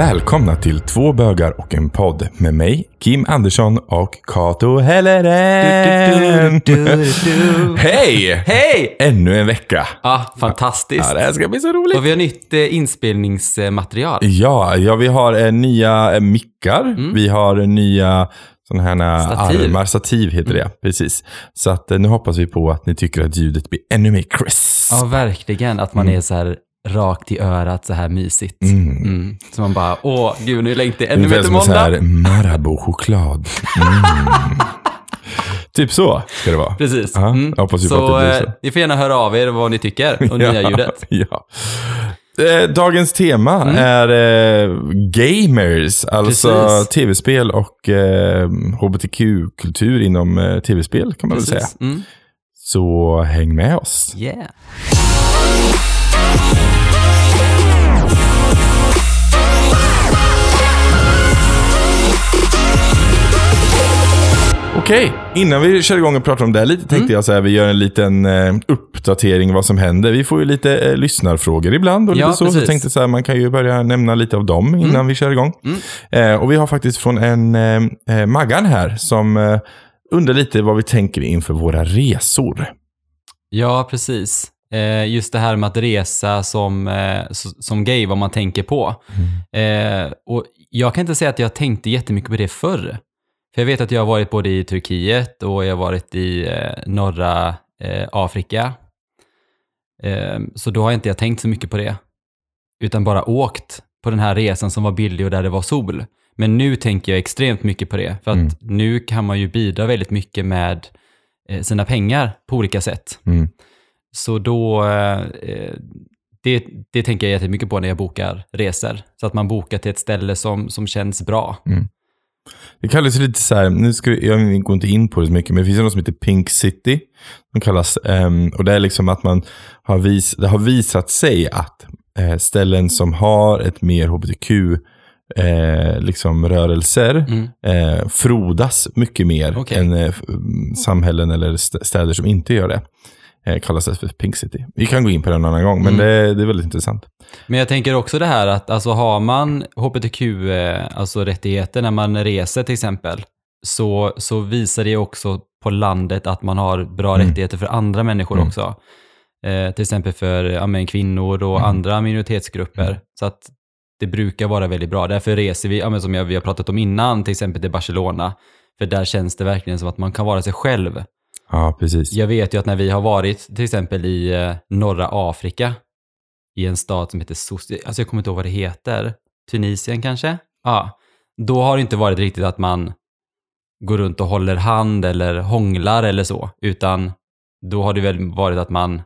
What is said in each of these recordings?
Välkomna till Två bögar och en podd med mig, Kim Andersson och Kato Helleren. Hej! Hej! Ännu en vecka. Ah, fantastiskt. Ja, det här ska bli så roligt. Och vi har nytt eh, inspelningsmaterial. Ja, ja vi har eh, nya eh, mickar. Vi har eh, nya sådana här Mm. Stativ. Mm. armar. Stativ heter det, precis. Så att, eh, nu hoppas vi på att ni tycker att ljudet blir ännu mer crisp. Ja, verkligen. Att man är så här rakt i örat, så här mysigt. Mm. Så man bara, åh gud, nu längtar jag ännu mer till som en sån måndag. här Marabou-choklad. Mm. typ så ska det vara. Precis. Ja, Mm. jag hoppas på så, att det blir så. eh, ni får gärna höra av er vad ni tycker om nya ljudet. Ja. Eh, Dagens tema är eh, gamers, alltså Mm. Precis. tv-spel och eh, hbtq-kultur inom eh, tv-spel kan man väl säga. Precis. Mm. Så häng med oss. Yeah. Okej, innan vi kör igång och pratar om det här lite tänkte Mm. jag så här, vi gör en liten eh, uppdatering vad som händer. Vi får ju lite eh, lyssnarfrågor ibland och lite Ja, så. Så jag precis. tänkte så här, man kan ju börja nämna lite av dem innan Mm. vi kör igång. Eh, och vi har faktiskt från en eh, eh, Maggan här som eh, undrar lite vad vi tänker inför våra resor. Ja, precis. Eh, just det här med att resa som, eh, s- som gay, vad man tänker på. Eh, och jag kan inte säga att jag tänkte jättemycket på det förr. För jag vet att jag har varit både i Turkiet och jag har varit i eh, norra eh, Afrika. Eh, så då har inte jag tänkt så mycket på det. Utan bara åkt på den här resan som var billig och där det var sol. Men nu tänker jag extremt mycket på det. För att Mm. nu kan man ju bidra väldigt mycket med eh, sina pengar på olika sätt. Mm. Så då, eh, det, det tänker jag jättemycket på när jag bokar resor. Så att man bokar till ett ställe som, som känns bra. Det kallas lite så här, nu ska jag går inte in på det så mycket, men det finns något som heter Pink City. Som kallas, ehm, och det är liksom att man har, vis, det har visat sig att eh, ställen som har ett mer hbtq eh, liksom rörelser Mm. eh, frodas mycket mer Okej. än eh, f- samhällen eller st- städer som inte gör det. Eh, kallas det för Pink City. Vi kan gå in på det en annan gång, men Mm. det, det är väldigt intressant. Men jag tänker också det här att alltså har man hbtq, eh, alltså när man reser till exempel, så, så visar det också på landet att man har bra Mm. rättigheter för andra människor Mm. också. Eh, till exempel för ja, men kvinnor och Mm. andra minoritetsgrupper. Så att det brukar vara väldigt bra. Därför reser vi, ja, men som jag, vi har pratat om innan, till exempel till Barcelona. För där känns det verkligen som att man kan vara sig själv. Ja, precis. Jag vet ju att när vi har varit till exempel i eh, norra Afrika, i en stad som heter Sos, alltså jag kommer inte ihåg vad det heter, Tunisien kanske? Ja, då har det inte varit riktigt att man går runt och håller hand eller hånglar eller så, utan då har det väl varit att man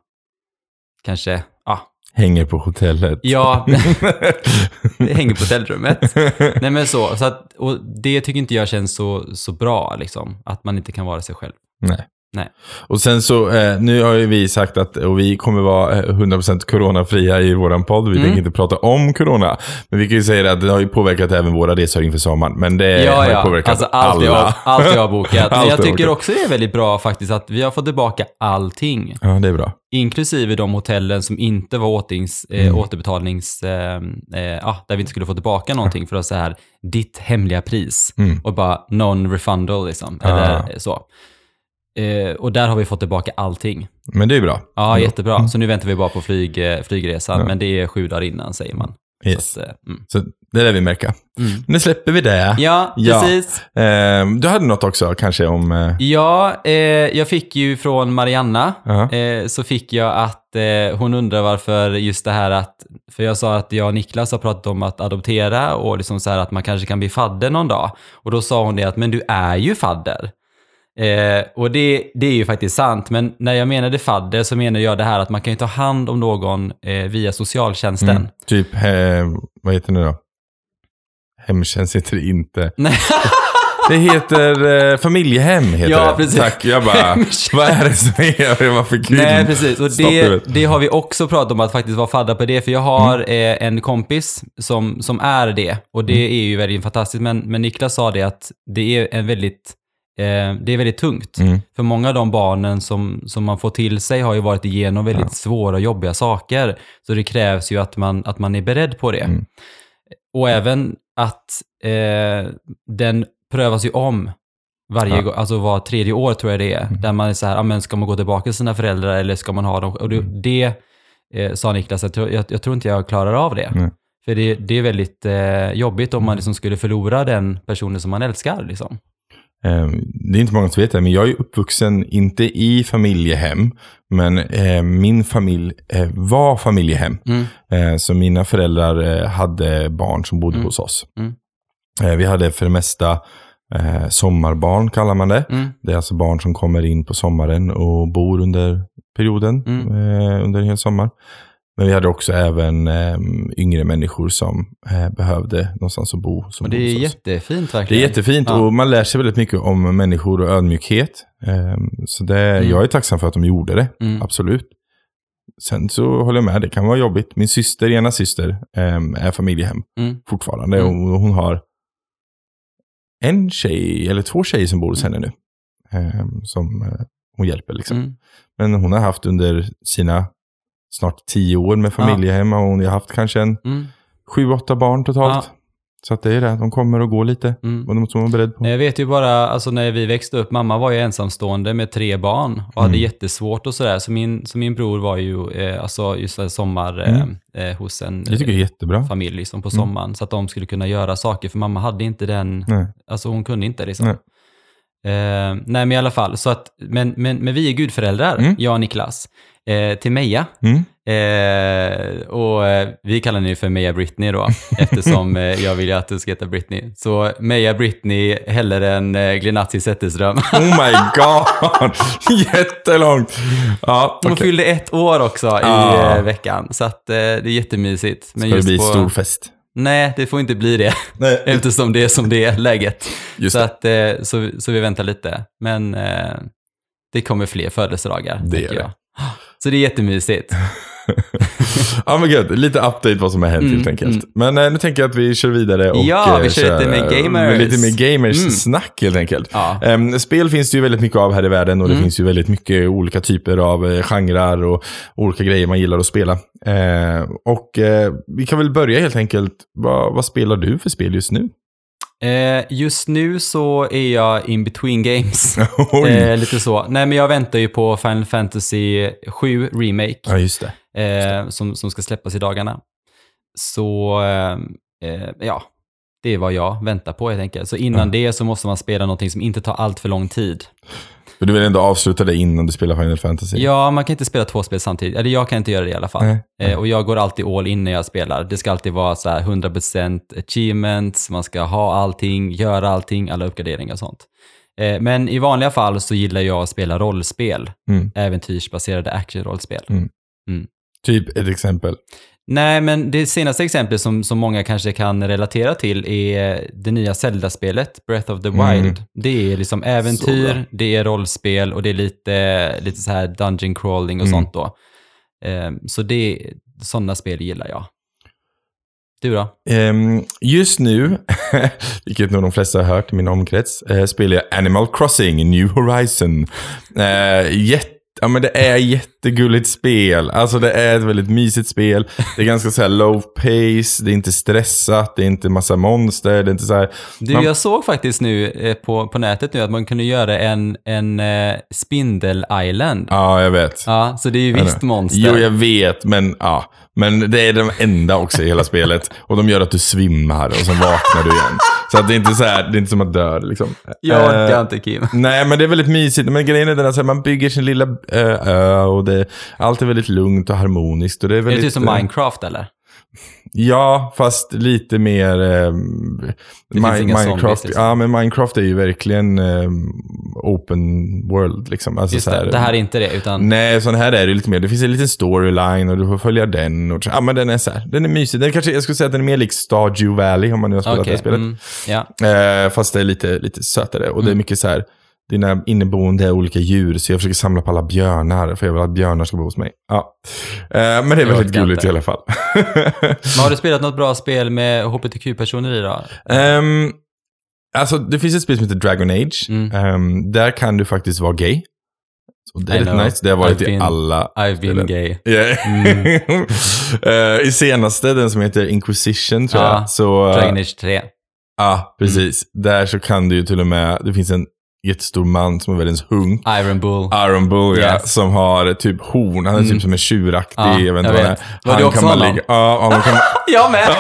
kanske, ja, Hänger på hotellet. ja, det hänger på hotellrummet. Nej men så, så att, och det tycker inte jag känns så, så bra liksom, att man inte kan vara sig själv. Nej. Nej. Och sen så, eh, nu har ju vi sagt att och vi kommer vara eh, 100% coronafria i våran podd. Vi Mm. tänker inte prata om corona. Men vi kan ju säga att det har ju påverkat även våra resor inför sommaren. Men det har Ja, ju ja. påverkat Alltså allt alla. jag, allt jag har bokat. Men Allt jag har tycker också det är väldigt bra faktiskt att vi har fått tillbaka allting. Ja, det är bra. Inklusive de hotellen som inte var åtings, Mm. eh, återbetalnings... Eh, eh, ja, där vi inte skulle få tillbaka någonting för att så här, ditt hemliga pris. Mm. Och bara non-refundal liksom. Ah. Eller så. Eh, och där har vi fått tillbaka allting. Men det är bra. Ja, jättebra. Så nu väntar vi bara på flyg, eh, flygresan. Ja. Men det är sju dagar innan säger man. Yes. Så att, eh, mm. Så det lär vi märka. Mm. Nu släpper vi det. Ja, Ja. precis. Eh, du hade något också kanske om... Eh, Ja, jag fick ju från Marianna, eh, så fick jag att hon undrar varför just det här att, för jag sa att jag och Niklas har pratat om att adoptera och liksom så att man kanske kan bli fadder någon dag. Och då sa hon det att, men du är ju fadder. Eh, och det, det är ju faktiskt sant, men när jag menade fadder så menar jag det här att man kan ju ta hand om någon eh, via socialtjänsten. mm, typ, eh, vad heter det nu då? Hemtjänst heter det inte. Det heter eh, familjehem. Heter Ja, det. precis. Tack, jag bara, vad är det som är? Varför kul? Nej, precis. Och det, det har vi också pratat om att faktiskt vara fadda på det. För jag har Mm. eh, en kompis som, som är det. Och det är ju väldigt fantastiskt. Men, men Niklas sa det att det är en väldigt eh, det är väldigt tungt. Mm. För många av de barnen som, som man får till sig har ju varit igenom väldigt svåra och jobbiga saker. Så det krävs ju att man, att man är beredd på det. Mm. Och även att eh, den prövas ju om varje Ja. alltså var tredje år tror jag det är. Mm. Där man är så här, ah, men ska man gå tillbaka till sina föräldrar eller ska man ha dem? Och det, Mm. det eh, sa Niklas, jag tror, jag, jag tror inte jag klarar av det. Mm. För det, det är väldigt eh, jobbigt om man liksom skulle förlora den personen som man älskar. Liksom. Eh, Det är inte många som vet det, men jag är uppvuxen, inte i familjehem, men eh, min familj eh, var familjehem. Mm. Eh, så mina föräldrar eh, hade barn som bodde Mm. hos oss. Mm. Vi hade för det mesta eh, sommarbarn, kallar man det. Mm. Det är alltså barn som kommer in på sommaren och bor under perioden, Mm. under en hel sommar. Men vi hade också även eh, yngre människor som eh, behövde någonstans att bo. Som det är jättefint Det är verkligen. jättefint Ja. och man lär sig väldigt mycket om människor och ödmjukhet. Ehm, Så det, Mm. jag är tacksam för att de gjorde det, Mm. absolut. Sen så håller jag med, det kan vara jobbigt. Min syster, ena syster, ehm, är familjehem Mm. fortfarande. Mm. Och hon har en tjej, eller två tjejer som bor hos henne nu. ehm, Som eh, hon hjälper liksom. Mm. Men hon har haft under sina snart tio år med familjehem och hon har haft kanske en Mm. sju, åtta barn totalt. Så att det är det, de kommer och går lite. Mm. Och det måste man vara beredd på. Jag vet ju bara, alltså när vi växte upp, mamma var ju ensamstående med tre barn och hade Mm. jättesvårt och sådär. Så min, så min bror var ju, eh, alltså just sommar Mm. eh, eh, hos en jättebra. familj liksom, på Mm. sommaren. Så att de skulle kunna göra saker, för mamma hade inte den, Nej. alltså hon kunde inte liksom. Nej. Eh, nej men i alla fall, så att, men, men, men vi är gudföräldrar, Mm. jag och Niklas, eh, till Meja. Mm. Eh, och eh, vi kallar henne för Meja Britney då, eftersom eh, jag vill ju att du ska heta Britney. Så Meja Britney hellre än eh, Glenatti Zetterström. Oh my god! Jättelångt! Ja, Hon okej. fyllde ett år också i Ah. eh, veckan, så att, det är jättemysigt. Men Ska det bli på- stor fest? Nej, det får inte bli det, Nej. eftersom det är som det är läget. Just så, att, eh, så, så vi väntar lite. Men eh, det kommer fler födelsedagar, Det gör det. jag. Så det är jättemysigt. ja men gud, lite update vad som har hänt Mm, helt enkelt. mm. Men eh, nu tänker jag att vi kör vidare och Ja, vi eh, kör lite mer gamers. Lite mer gamers Mm. snack helt enkelt. Ja. Em, spel finns det ju väldigt mycket av här i världen och det Mm. finns ju väldigt mycket olika typer av eh, genrer och olika grejer man gillar att spela. Eh, och vi kan väl börja helt enkelt. Vad, vad spelar du för spel just nu? Eh, just nu så är jag in between games. Eh, lite så. Nej, men jag väntar ju på Final Fantasy 7 Remake. Ja, just det. eh, som, som ska släppas i dagarna. Så, ja, det är vad jag väntar på helt enkelt. Så innan Ja. det så måste man spela någonting som inte tar allt för lång tid. För du vill ändå avsluta det innan du spelar Final Fantasy? Ja, man kan inte spela två spel samtidigt. Eller jag kan inte göra det i alla fall. Eh, och jag går alltid all in när jag spelar. Det ska alltid vara så här 100% achievements, man ska ha allting, göra allting, alla uppgraderingar och sånt. Eh, men i vanliga fall så gillar jag att spela rollspel. Mm. Äventyrsbaserade actionrollspel. Typ ett exempel. Nej, men det senaste exemplet som, som många kanske kan relatera till är det nya Zelda-spelet, Breath of the Mm. Wild. Det är liksom äventyr, det är rollspel och det är lite, lite så här dungeon crawling och Mm. sånt då. Eh, så det, sådana spel gillar jag. Du då? Ehm, just nu, vilket nog de flesta har hört i min omkrets, eh, spelar jag Animal Crossing New Horizon. Eh, jätte, ja, men det är jättegulligt spel. Alltså det är ett väldigt mysigt spel. Det är ganska så här low pace, det är inte stressat, det är inte massa monster, det är inte så här... Du, Man- jag såg faktiskt nu eh, på, på nätet nu att man kunde göra en, en eh, Spindel Island. Ja, jag vet. Ja, så det är ju visst monster. Jo, jag vet, men ja. Men det är de enda också i hela spelet. Och de gör att du svimmar och så vaknar du igen. Så att det är inte så här, det är inte som att dö liksom. Jag Eh, orkar inte Kim. Nej, men det är väldigt mysigt. Men grejen är den att man bygger sin lilla ö, ö och det, allt är väldigt lugnt och harmoniskt. Och det är, Är det väldigt, typ som eh, Minecraft eller? Ja, fast lite mer... Eh, Det finns inga zombies, Minecraft, liksom. ja, men Minecraft är ju verkligen eh, open world. Liksom. Alltså, Just så här, det, det här är inte det, utan... Nej, sån här är det lite mer. Det finns en liten storyline och du får följa den. Och, ja, men den är så här, den är mysig. Den kanske, jag skulle säga att den är mer lik Stardew Valley om man nu har spelat Okej, det spelet. mm, ja. Eh, fast det är lite, lite sötare. Och det är Mm. mycket så här, dina inneboende olika djur. Så jag försöker samla på alla björnar, för jag vill att björnar ska bo hos mig. Ja. Eh, men det är Jag väldigt gulligt i alla fall. Men har du spelat något bra spel med HBTQ-personer i då? Ehm, alltså, det finns ett spel som heter Dragon Age. Mm. Ehm, där kan du faktiskt vara gay. Så det är I lite know. nice. Det har varit I've i been- alla I've been gay. Yeah. Mm. Eh, I senaste, den som heter Inquisition tror Ja, jag. Så, eh, Dragon Age 3. Ja, precis. Där så kan du ju till och med, det finns en jättestor man som är världens hunk. Iron Bull. Iron Bull, ja, Yes. som har typ horn. Han är Mm. typ som en tjuraktig. Ja, jag vet inte vad det är. Var det Han också kan man honom? ligga, ja, honom kan, Jag med!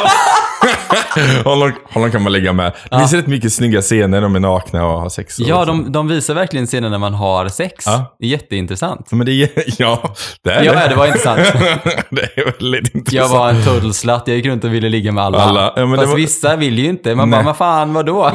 honom, honom kan man ligga med. Det Ja. finns rätt mycket snygga scener när de är nakna och har sex. och Ja, de, de visar verkligen scener när man har sex. Ja. Det är jätteintressant. Men det ja, det är Ja, det var intressant. det är väldigt intressant. Jag var en total slut. Jag gick runt och ville ligga med alla. Alla. Ja, men det Fast var- vissa vill ju inte. Man Nej. bara, vad fan, vadå?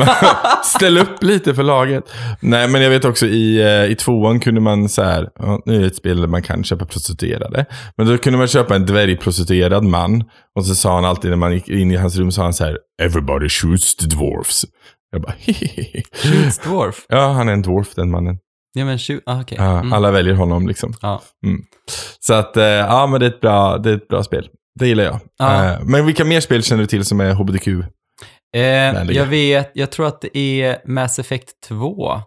Ställ upp lite för laget. Nej, men jag vet också i, eh, i tvåan kunde man så här, ja, nu är det ett spel där man kan köpa prostituerade. Men då kunde man köpa en dvärgprostituerad man. Och så sa han alltid när man gick in i hans rum, sa han så här, everybody shoots the dwarfs. Jag bara, hehehe. Shoots dwarf. Ja, han är en dwarf den mannen. Ja, men shoot. Ah. Ja, Mm. Alla väljer honom liksom. Ja. Så att, eh, ja men det är ett bra, det är ett bra spel. Det gillar jag. Ja. Eh, Men vilka mer spel känner du till som är HBTQ? Eh, jag vet, jag tror att det är Mass Effect 2.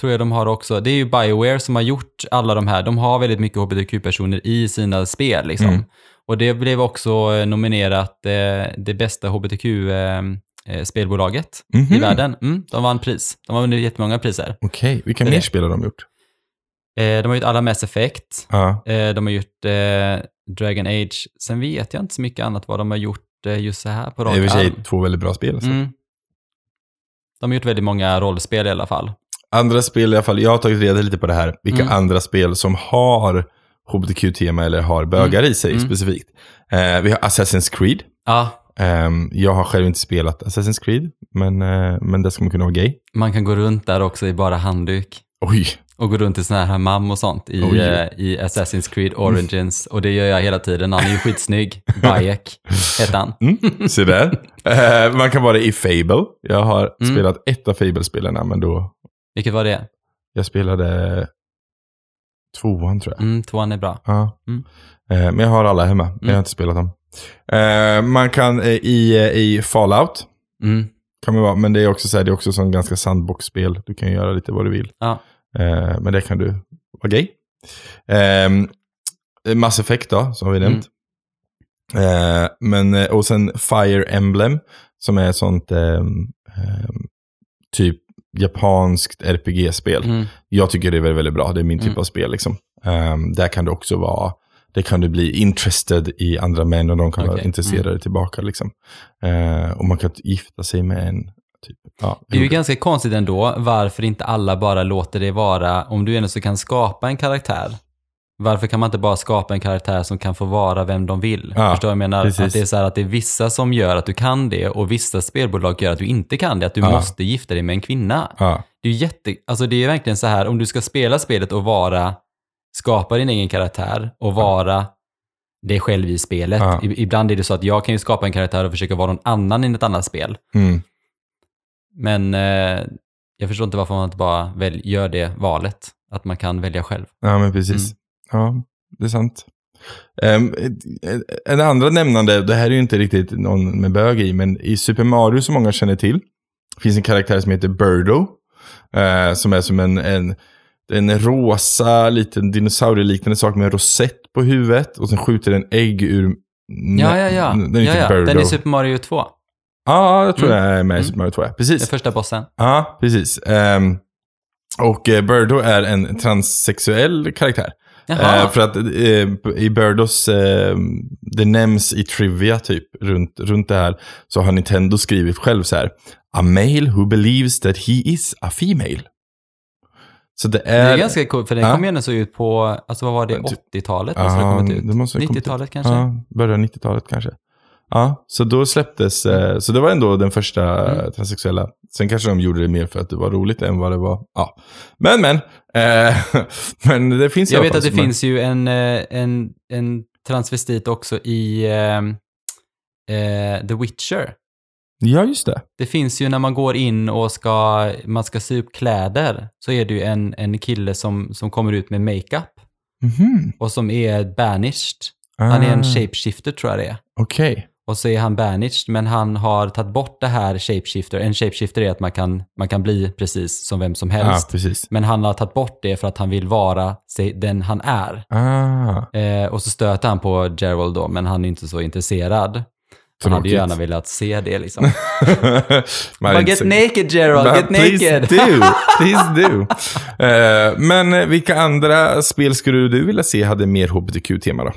Tror jag de har också. Det är ju Bioware som har gjort alla de här. De har väldigt mycket hbtq-personer i sina spel liksom. Mm. Och det blev också eh, nominerat eh, det bästa hbtq-spelbolaget i Mhm. världen. Mm, de vann pris. De har vunnit jättemånga priser. Okej, vilka Det är mer spel har de gjort? Eh, de har gjort alla Mass Effect. Ja. Eh, de har gjort eh, Dragon Age. Sen vet jag inte så mycket annat vad de har gjort eh, just så här på Det rak är i och för sig arm. två väldigt bra spel. Alltså. Mm. De har gjort väldigt många rollspel i alla fall. Andra spel i alla fall, jag har tagit reda lite på det här. Vilka Mm. andra spel som har HBTQ-tema eller har bögar i sig Mm. specifikt. Eh, vi har Assassin's Creed. Ja, Ehm, jag har själv inte spelat Assassin's Creed, men, eh, men det ska man kunna vara gay. man kan gå runt där också i bara handduk. Oj, Och gå runt i sån här hammam och sånt i, Oj. eh, i Assassin's Creed Origins. Och det gör jag hela tiden. Han är ju skitsnygg. Bayek heter han. mm, se där. Eh, man kan vara i Fable. Jag har Mm. spelat ett av Fable-spelarna, men då, Vilket var det? jag spelade tvåan tror jag. Mm, tvåan är bra. Ja. Mm. Eh, men jag har alla hemma, men jag har inte spelat dem. Eh, man kan eh, i, i Fallout, Mm. kan man vara, men det är också så här, det är också som ganska sandbox-spel. Du kan göra lite vad du vill. Ja. Men det kan du vara gay. Eh, Mass Effect då, som vi nämnt. Eh, men, och sen Fire Emblem, som är ett sånt ehm, ehm, japanskt RPG-spel. Mm. Jag tycker det är väldigt, väldigt bra. Det är min typ Mm. av spel. Liksom. Ehm, där kan du också vara, det kan du bli interested i andra män och de kan vara Okej, intresserade mm. tillbaka. Liksom. Eh, och man kan gifta sig med en typ, ja, Det är ju ganska konstigt ändå varför inte alla bara låter det vara, om du ändå så kan skapa en karaktär, varför kan man inte bara skapa en karaktär som kan få vara vem de vill? Ja, Förstår jag menar? precis. Att det är så här att det är vissa som gör att du kan det och vissa spelbolag gör att du inte kan det, att du Ja. måste gifta dig med en kvinna. ja, Det är ju jätte, alltså det är verkligen så här, om du ska spela spelet och vara, skapa din egen karaktär och vara dig själv i spelet. Ibland är det så att jag kan ju skapa en karaktär och försöka vara någon annan i ett annat spel. mm, Men eh, jag förstår inte varför man inte bara väl, gör det valet. Att man kan välja själv. ja, men precis. Ja, det är sant. Um, en andra nämnande, det här är ju inte riktigt någon med bög i, men i Super Mario som många känner till, finns en karaktär som heter Birdo. eh, som är som en, en, en rosa liten dinosaurieliknande sak med en rosett på huvudet och sen skjuter den ägg ur... Ja, ja, ja. Den är ja, ja. Den är Super Mario 2. Ja, jag tror Mm. jag är med i Mm. Super Mario 2. ja. Den Precis. första bossen. Ja, precis. Ehm, och eh, Birdo är en transsexuell karaktär. Eh, för att eh, i Birdos, eh, det nämns i trivia typ runt, runt det här, så har Nintendo skrivit själv så här. A male who believes that he is a female. Så det det är... är ganska coolt, för den Ja. kom ju ut på, alltså vad var det, Typ- 80-talet? Alltså det Ja, kommit ut. 90-talet kanske? Ja, början 90-talet kanske. Ja, så då släpptes, eh, så det var ändå den första Mm. mm. transsexuella. Sen kanske de gjorde det mer för att det var roligt än vad det var. Ja, men men. Eh, men det finns Jag vet att det som en- finns ju en, eh, en, en transvestit också i ehm, eh, The Witcher. Ja, just det. Det finns ju när man går in och ska, man ska sy upp kläder, så är det ju en, en kille som, som kommer ut med makeup Mhm. och som är banished. Han är en Ah, shapeshifter tror jag det är. Okej. Och så är han banished, men han har tagit bort det här shapeshifter. En shapeshifter är att man kan, man kan bli precis som vem som Ja, helst. precis. Men han har tagit bort det för att han vill vara den han är. Ah, Eh, och så stöter han på Gerald då, men han är inte så intresserad. Han hade ju gärna velat se det liksom. Bara get naked Gerald, get please naked! do, please do. Eh, men vilka andra spel skulle du vilja se hade mer hbtq-tema då?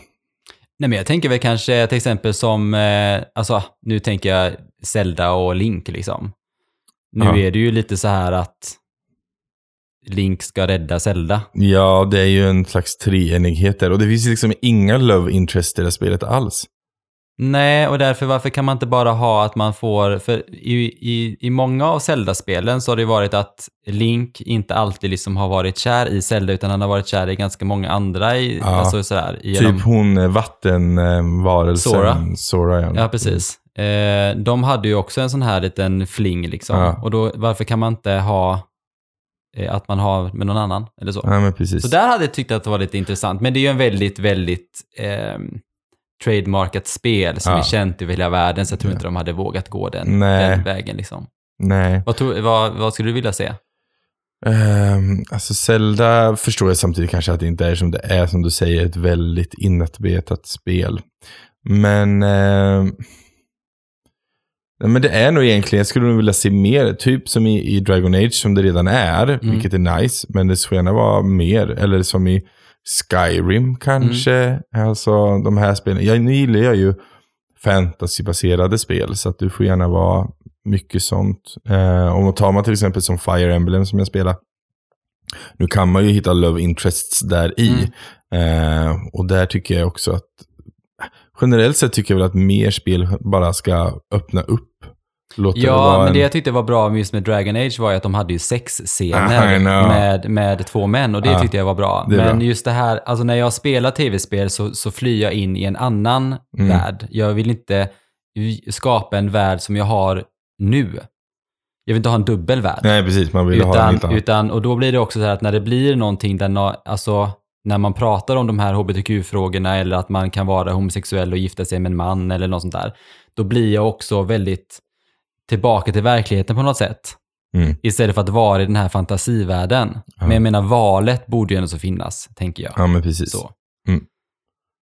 Nej men jag tänker väl kanske till exempel som, eh, alltså nu tänker jag Zelda och Link liksom. Nu Ja. är det ju lite så här att Link ska rädda Zelda. Ja, det är ju en slags treenighet där. Och det finns liksom inga love interest i det spelet alls. Nej, och därför varför kan man inte bara ha att man får, för i, i, i många av Zelda-spelen så har det varit att Link inte alltid liksom har varit kär i Zelda utan han har varit kär i ganska många andra i, Ja. alltså sådär, genom, Typ hon eh, vattenvarelsen. Sora. Sora ja. Ja, precis. Eh, de hade ju också en sån här liten fling liksom. Ja. Och då, varför kan man inte ha eh, att man har med någon annan eller så? Ja, men precis. Så där hade jag tyckt att det var lite intressant. Men det är ju en väldigt, väldigt eh, trademarkat spel som Ja. är känt över hela världen, så jag tror inte de hade vågat gå den, den vägen. Liksom. Nej. Vad, tror, vad, vad skulle du vilja se? Um, alltså Zelda förstår jag samtidigt kanske att det inte är som det är, som du säger, ett väldigt inarbetat spel. Men, nej, men det är nog egentligen, jag skulle nog vilja se mer, typ som i, i Dragon Age som det redan är, Mm. vilket är nice, men det skulle gärna vara mer, eller som i Skyrim kanske. Alltså de här spelen, jag nu gillar jag ju fantasybaserade spel, så att du får gärna vara mycket sånt. Eh, om man tar man till exempel som Fire Emblem som jag spelar. Nu kan man ju hitta love interests där i. Eh, och där tycker jag också att generellt sett tycker jag väl att mer spel bara ska öppna upp. Låta det Ja, vara men en... det jag tyckte var bra med just med Dragon Age var ju att de hade ju sexscener med, med två män och det Ja, tyckte jag var bra. det Men bra. just det här, alltså när jag spelar tv-spel så, så flyr jag in i en annan Mm. värld. Jag vill inte skapa en värld som jag har nu. Jag vill inte ha en dubbel värld. Nej, precis. Man vill ha en Utan, utan, och då blir det också så här att när det blir någonting där, alltså när man pratar om de här hbtq-frågorna eller att man kan vara homosexuell och gifta sig med en man eller något sånt där, då blir jag också väldigt tillbaka till verkligheten på något sätt. Mm. Istället för att vara i den här fantasivärlden. Ja. Men jag menar, valet borde ju ändå så finnas, tänker jag. Ja, men precis. Så.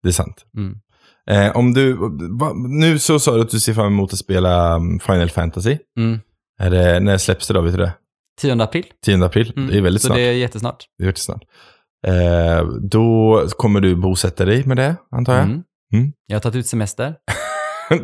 Det är sant. Mm. Eh, om du, va, nu så sa du att du ser fram emot att spela um, Final Fantasy. Mm. Är det, när släpps det då? Vet du det? 10 april. 10 april? Mm. Det är väldigt så snart. det är jättesnart. Det är väldigt snart. Eh, då kommer du bosätta dig med det, antar jag? Mm. Mm. Jag har tagit ut semester.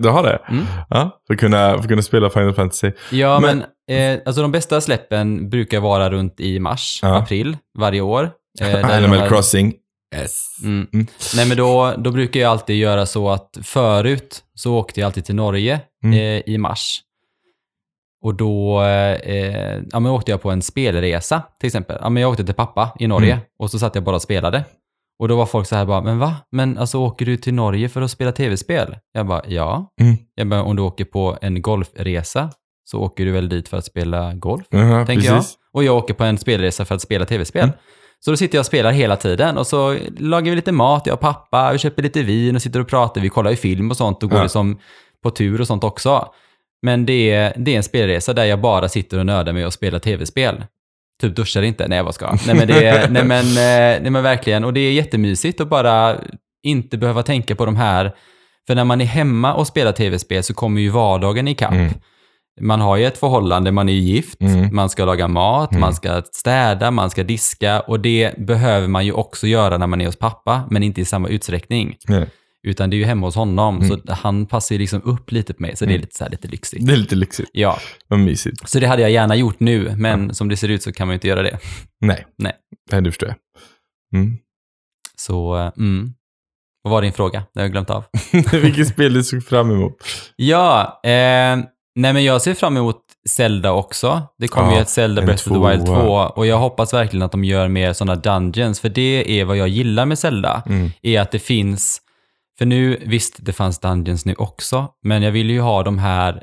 du har det? Mm. Ja, för att kunna, för att kunna spela Final Fantasy. Ja, Men- men, eh, alltså de bästa släppen brukar vara runt i mars, Ja. april varje år. Eh, Animal har- Crossing. Yes. Mm. Mm. Nej, men då, då brukar jag alltid göra så att förut så åkte jag alltid till Norge Mm. eh, i mars. Och då eh, ja, men åkte jag på en spelresa till exempel. Ja, men jag åkte till pappa i Norge Mm. och så satt jag bara och spelade. Och då var folk så här bara, men va? Men alltså åker du till Norge för att spela tv-spel? Jag bara, ja. Mm. Jag bara, om du åker på en golfresa så åker du väl dit för att spela golf? Jaha, tänker precis. jag. Och jag åker på en spelresa för att spela tv-spel. Mm. Så då sitter jag och spelar hela tiden och så lagar vi lite mat, jag och pappa, vi köper lite vin och sitter och pratar, vi kollar ju film och sånt och går Ja. liksom på tur och sånt också. Men det är, det är en spelresa där jag bara sitter och nördar mig och spelar tv-spel. Typ duschar inte, nej vad ska jag? Nej men det nej men, eh, nej men verkligen, och det är jättemysigt att bara inte behöva tänka på de här, för när man är hemma och spelar tv-spel så kommer ju vardagen ikapp. Mm. Man har ju ett förhållande, man är ju gift, Mm. man ska laga mat, Mm. man ska städa, man ska diska och det behöver man ju också göra när man är hos pappa, men inte i samma utsträckning. Nej. Utan det är ju hemma hos honom, Mm. så han passar ju liksom upp lite på mig, så det är Mm. lite, så här, lite lyxigt. Det är lite lyxigt. Ja, Vad mysigt. så det hade jag gärna gjort nu, men som det ser ut så kan man ju inte göra det. Nej. Nej. Nej, det förstår jag. Mm. Så, eh, mm. Vad var din fråga? Det har jag glömt av. Vilket spel du såg fram emot? Ja, eh, nej men jag ser fram emot Zelda också. Det kommer Ja, ju ett Zelda Breath of the Wild 2 tvåa. och jag hoppas verkligen att de gör mer sådana dungeons, för det är vad jag gillar med Zelda, Mm. är att det finns, för nu, visst det fanns dungeons nu också, men jag vill ju ha de här,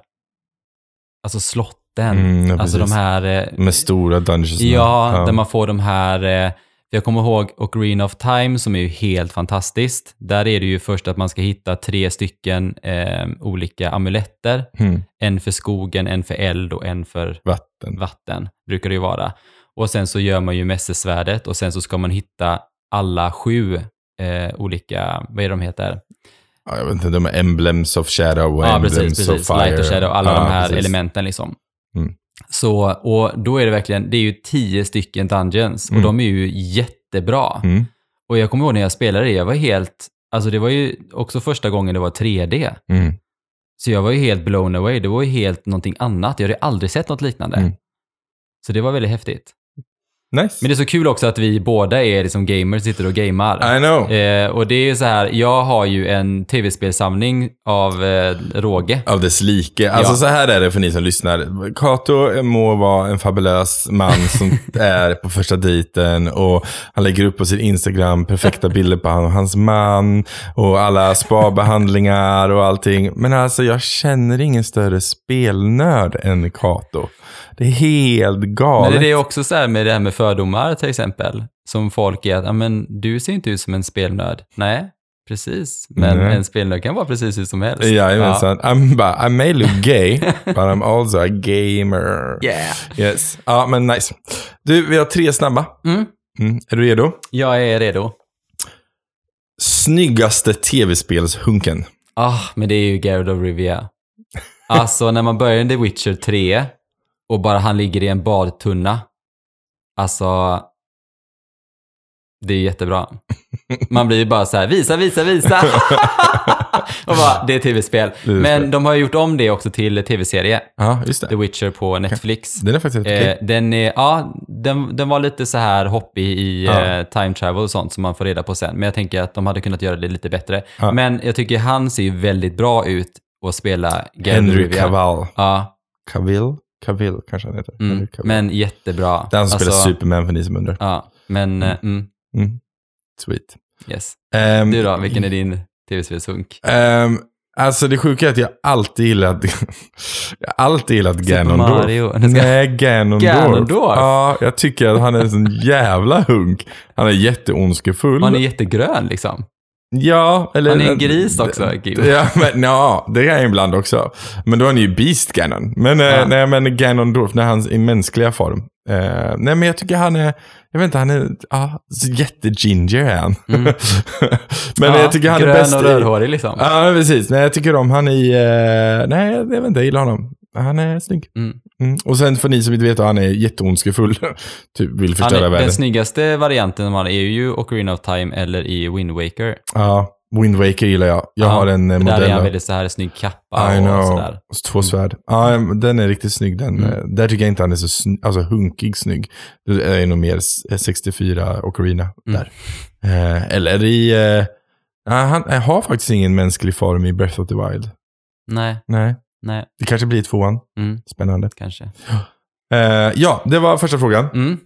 alltså slotten, Mm, ja, alltså de precis. här eh, Med stora dungeons. Ja, där man får de här eh, jag kommer ihåg Ocarina of Time som är ju helt fantastiskt. Där är det ju först att man ska hitta tre stycken eh, olika amuletter. Mm. En för skogen, en för eld och en för Vatten. vatten, brukar det ju vara. Och sen så gör man ju mästersvärdet och sen så ska man hitta alla sju eh, olika, vad är de heter? Ja, jag vet inte, de är emblems of shadow och Ja, emblems precis, precis. of fire. Light och shadow, alla ja, de här precis. elementen liksom. Mm. Så, och då är det verkligen, det är ju tio stycken dungeons och Mm. de är ju jättebra. Mm. Och jag kommer ihåg när jag spelade det, jag var helt, alltså det var ju också första gången det var 3D. Mm. Så jag var ju helt blown away, det var ju helt någonting annat. Jag hade aldrig sett något liknande. Mm. Så det var väldigt häftigt. Nice. Men det är så kul också att vi båda är liksom gamers, sitter och gamar. I know. Eh, och det är så här, jag har ju en tv-spelsamling av eh, råge. Av dess like. Alltså Ja. så här är det för ni som lyssnar. Kato må vara en fabulös man som är på första dejten och han lägger upp på sin Instagram perfekta bilder på han och hans man och alla spabehandlingar och allting. Men alltså jag känner ingen större spelnörd än Kato. Det är helt Men galet. det är också så här med det här med fördomar till exempel. Som folk är att, ja men du ser inte ut som en spelnörd. Nej, precis. Men Nej. en spelnörd kan vara precis hur som helst. Jajamensan. I'm, ba- I may look gay, but I'm also a gamer. Yeah. Yes. Ja, men nice. Du, vi har tre snabba. Mm. Mm. Är du redo? Jag är redo. Snyggaste tv-spelshunken. Ah, men det är ju Gerard of Rivia. Alltså när man börjar i The Witcher 3 och bara han ligger i en badtunna. Alltså, det är jättebra. Man blir ju bara så här, visa, visa, visa. och bara, det är tv-spel. Men de har ju gjort om det också till tv-serie. Ja, just The det. Witcher på Netflix. Den är faktiskt helt Eh, den, är, ja, den, den var lite så här hoppig i Ja. eh, time travel och sånt som man får reda på sen. Men jag tänker att de hade kunnat göra det lite bättre. Ja. Men jag tycker han ser ju väldigt bra ut att spela Henry. Cavill. Ja, Cavill? Cavill kanske han heter. mm, men jättebra. Den som spelar Alltså, Superman för ni som undrar. Ja, men eh, mm, Mm. Sweet. yes. Ehm, Du då, vilken är din tv-spelshunk? ehm, alltså det sjuka är att jag alltid gillat, jag alltid gillat Ganondorf. Mario. Nej, Ganondorf. Ganondorf? Ja, jag tycker att han är en sån jävla hunk. Han är jätteondskefull. Han är jättegrön liksom. Ja, eller... Han är en gris också, Gud. Ja, men ja, det är han ibland också. Men då är han ju Beast Ganon. Men, Ja. eh, nej, men Ganondorf, när han är i mänskliga form. Eh, nej, men jag tycker han är, jag vet inte, han är, ja, jätteginger är han. Mm. men Ja, jag tycker han är grön bäst och i... rödhårig liksom. Ja, precis. Nej, jag tycker om han i, eh, nej, jag vet inte, jag gillar honom. Han är snygg. Mm. Mm. Och sen för ni som inte vet, han är jätteondskefull. typ vill Han förstöra är, världen. den snyggaste varianten de har är ju Ocarina of Time eller i Wind Waker. Ja, Wind Waker gillar jag. Jag Ja, har en eh, Där modell. är han väldigt så här snygg kappa I och know. sådär. Och Två svärd. Ja, den är riktigt snygg. Den. Mm. Eh, Där tycker jag inte han är så sn- alltså, hunkig snygg. Det är nog mer s- 64 Ocarina Mm. där. Eh, eller i... Eh, han han har faktiskt ingen mänsklig form i Breath of the Wild. Nej, Nej, nej, det kanske blir tvåan. mm, Spännande. kanske. Eh, ja, det var första frågan. Mm.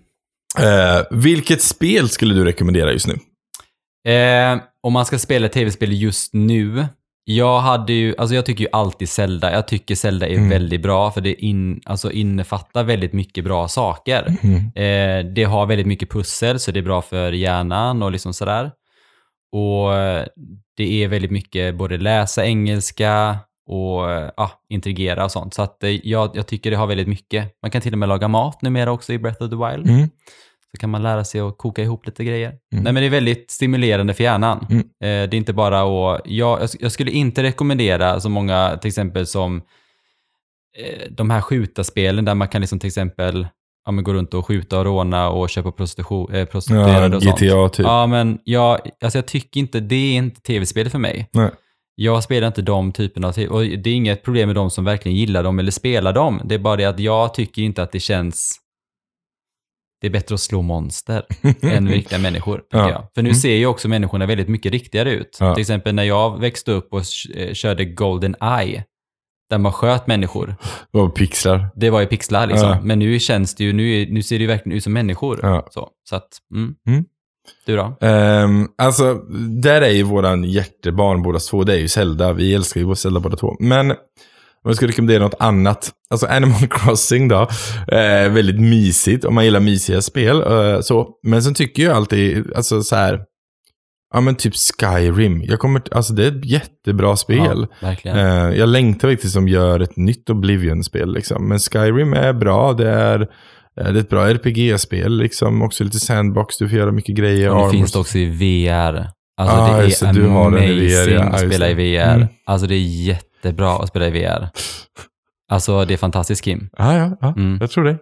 Eh, vilket spel skulle du rekommendera just nu? Eh, om man ska spela tv-spel just nu. Jag hade ju, alltså jag tycker ju alltid Zelda. Jag tycker Zelda är Mm. väldigt bra för det in, alltså innefattar väldigt mycket bra saker. Mm. Eh, det har väldigt mycket pussel så det är bra för hjärnan och liksom sådär. Och eh, det är väldigt mycket både läsa engelska och eh, ja, integrera och sånt. Så att eh, jag, jag tycker det har väldigt mycket. Man kan till och med laga mat numera också i Breath of the Wild. Mm. Så kan man lära sig att koka ihop lite grejer. Mm. Nej men det är väldigt stimulerande för hjärnan. Mm. Eh, det är inte bara att... Jag, jag- skulle inte rekommendera så många, till exempel som eh, de här skjutarspelen där man kan liksom till exempel ja, men gå runt och skjuta och råna och köpa prostitution, eh, Ja, prostituerade och sånt. GTA typ. Ja, men jag, alltså jag tycker inte, det är inte tv-spel för mig. Nej. Jag spelar inte de typerna av och det är inget problem med de som verkligen gillar dem eller spelar dem. Det är bara det att jag tycker inte att det känns... Det är bättre att slå monster än riktiga människor, Ja. För nu Mm. ser ju också människorna väldigt mycket riktigare ut. Ja. Till exempel när jag växte upp och eh, körde Golden Eye, där man sköt människor. Och pixlar. Det var ju pixlar liksom. Ja. Men nu känns det ju, nu, nu ser det ju verkligen ut som människor. Ja. Så, så att, mm. Mm. Du då? Um, alltså, där är ju våran hjärtebarn båda två. Det är ju Zelda. Vi älskar ju Zelda båda två. Men Om jag skulle rekommendera något annat. Alltså Animal Crossing då. Eh, väldigt mysigt om man gillar mysiga spel. Eh, så. Men sen tycker jag alltid, alltså så här. Ja men typ Skyrim. Jag kommer, alltså det är ett jättebra spel. Ja, verkligen. Eh, jag längtar faktiskt som gör ett nytt Oblivion-spel. Liksom. Men Skyrim är bra. Det är, det är ett bra RPG-spel. Liksom. Också lite sandbox. Du får göra mycket grejer. Och det Armor- finns det också i VR. Alltså Ah, det just det, är du har den i amazing VR, ja. Att spela i. VR. Mm. Alltså det är jättebra att spela i VR. Alltså det är fantastiskt Kim. Ja, ja, ja. Mm. jag tror det.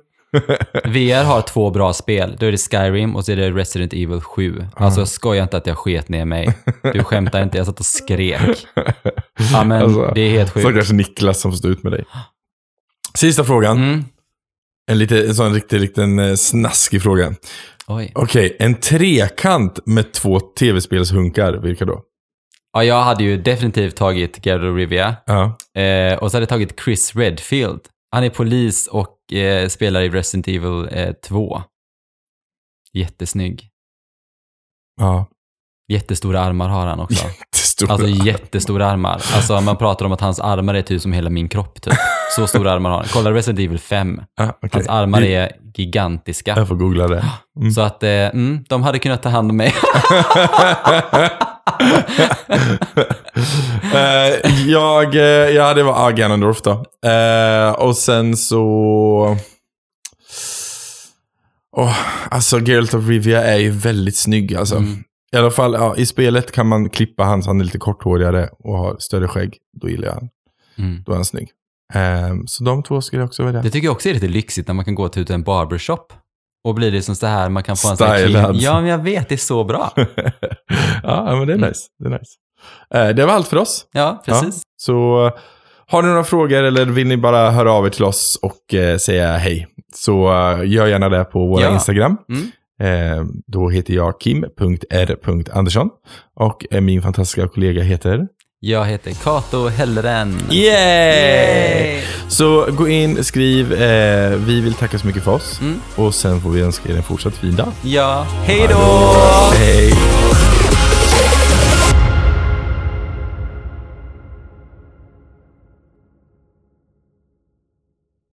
VR har två bra spel. Då är det Skyrim och så är det Resident Evil 7. Alltså skoja inte att jag sket ner mig. Du skämtar inte, jag satt och skrek. Ja men Alltså, det är helt sjukt. Stackars Niklas som får stå ut med dig. Sista frågan. Mm. En, lite, en sån riktig liten eh, snaskig fråga. Okej, en trekant med två tv-spelshunkar. Vilka då? Ja, jag hade ju definitivt tagit Geralt of Rivia. Ja. Eh, och så hade jag tagit Chris Redfield. Han är polis och eh, spelar i Resident Evil eh, 2. Jättesnygg. ja. Jättestora armar har han också. Jättestora. Alltså jättestora armar. Alltså man pratar om att hans armar är typ som hela min kropp typ. Så stora armar har han. Kolla Resident Evil 5. ja, okej. Hans armar är gigantiska. Jag får googla det. Mm. Så att eh, mm, de hade kunnat ta hand om mig. Eh, jag, eh, ja, det var ah, Ganondorf då. Eh, och sen så... Oh, alltså, Geralt of Rivia är ju väldigt snygg alltså. Mm. I alla fall, ja, i spelet kan man klippa han så han är lite korthårigare och har större skägg. Då gillar jag han. Mm. Då är han snygg. Eh, så de två skulle jag också välja. Det tycker jag också är lite lyxigt när man kan gå till en barbershop. Och blir det som så här, man kan få en sån här. Ja, men jag vet, det är så bra. ja, men det är Mm. nice. Det, är nice. Eh, det var allt för oss. Ja, precis. Ja, så eh, har ni några frågor eller vill ni bara höra av er till oss och eh, säga hej så eh, gör gärna det på vår Ja. Instagram. Mm. Eh, då heter jag kim.r.andersson och eh, min fantastiska kollega heter... Jag heter Kato Hellren. Yay! Så gå in, skriv. Eh, vi vill tacka så mycket för oss Mm. och sen får vi önska er en fortsatt fin dag. Ja, hej då! Hej!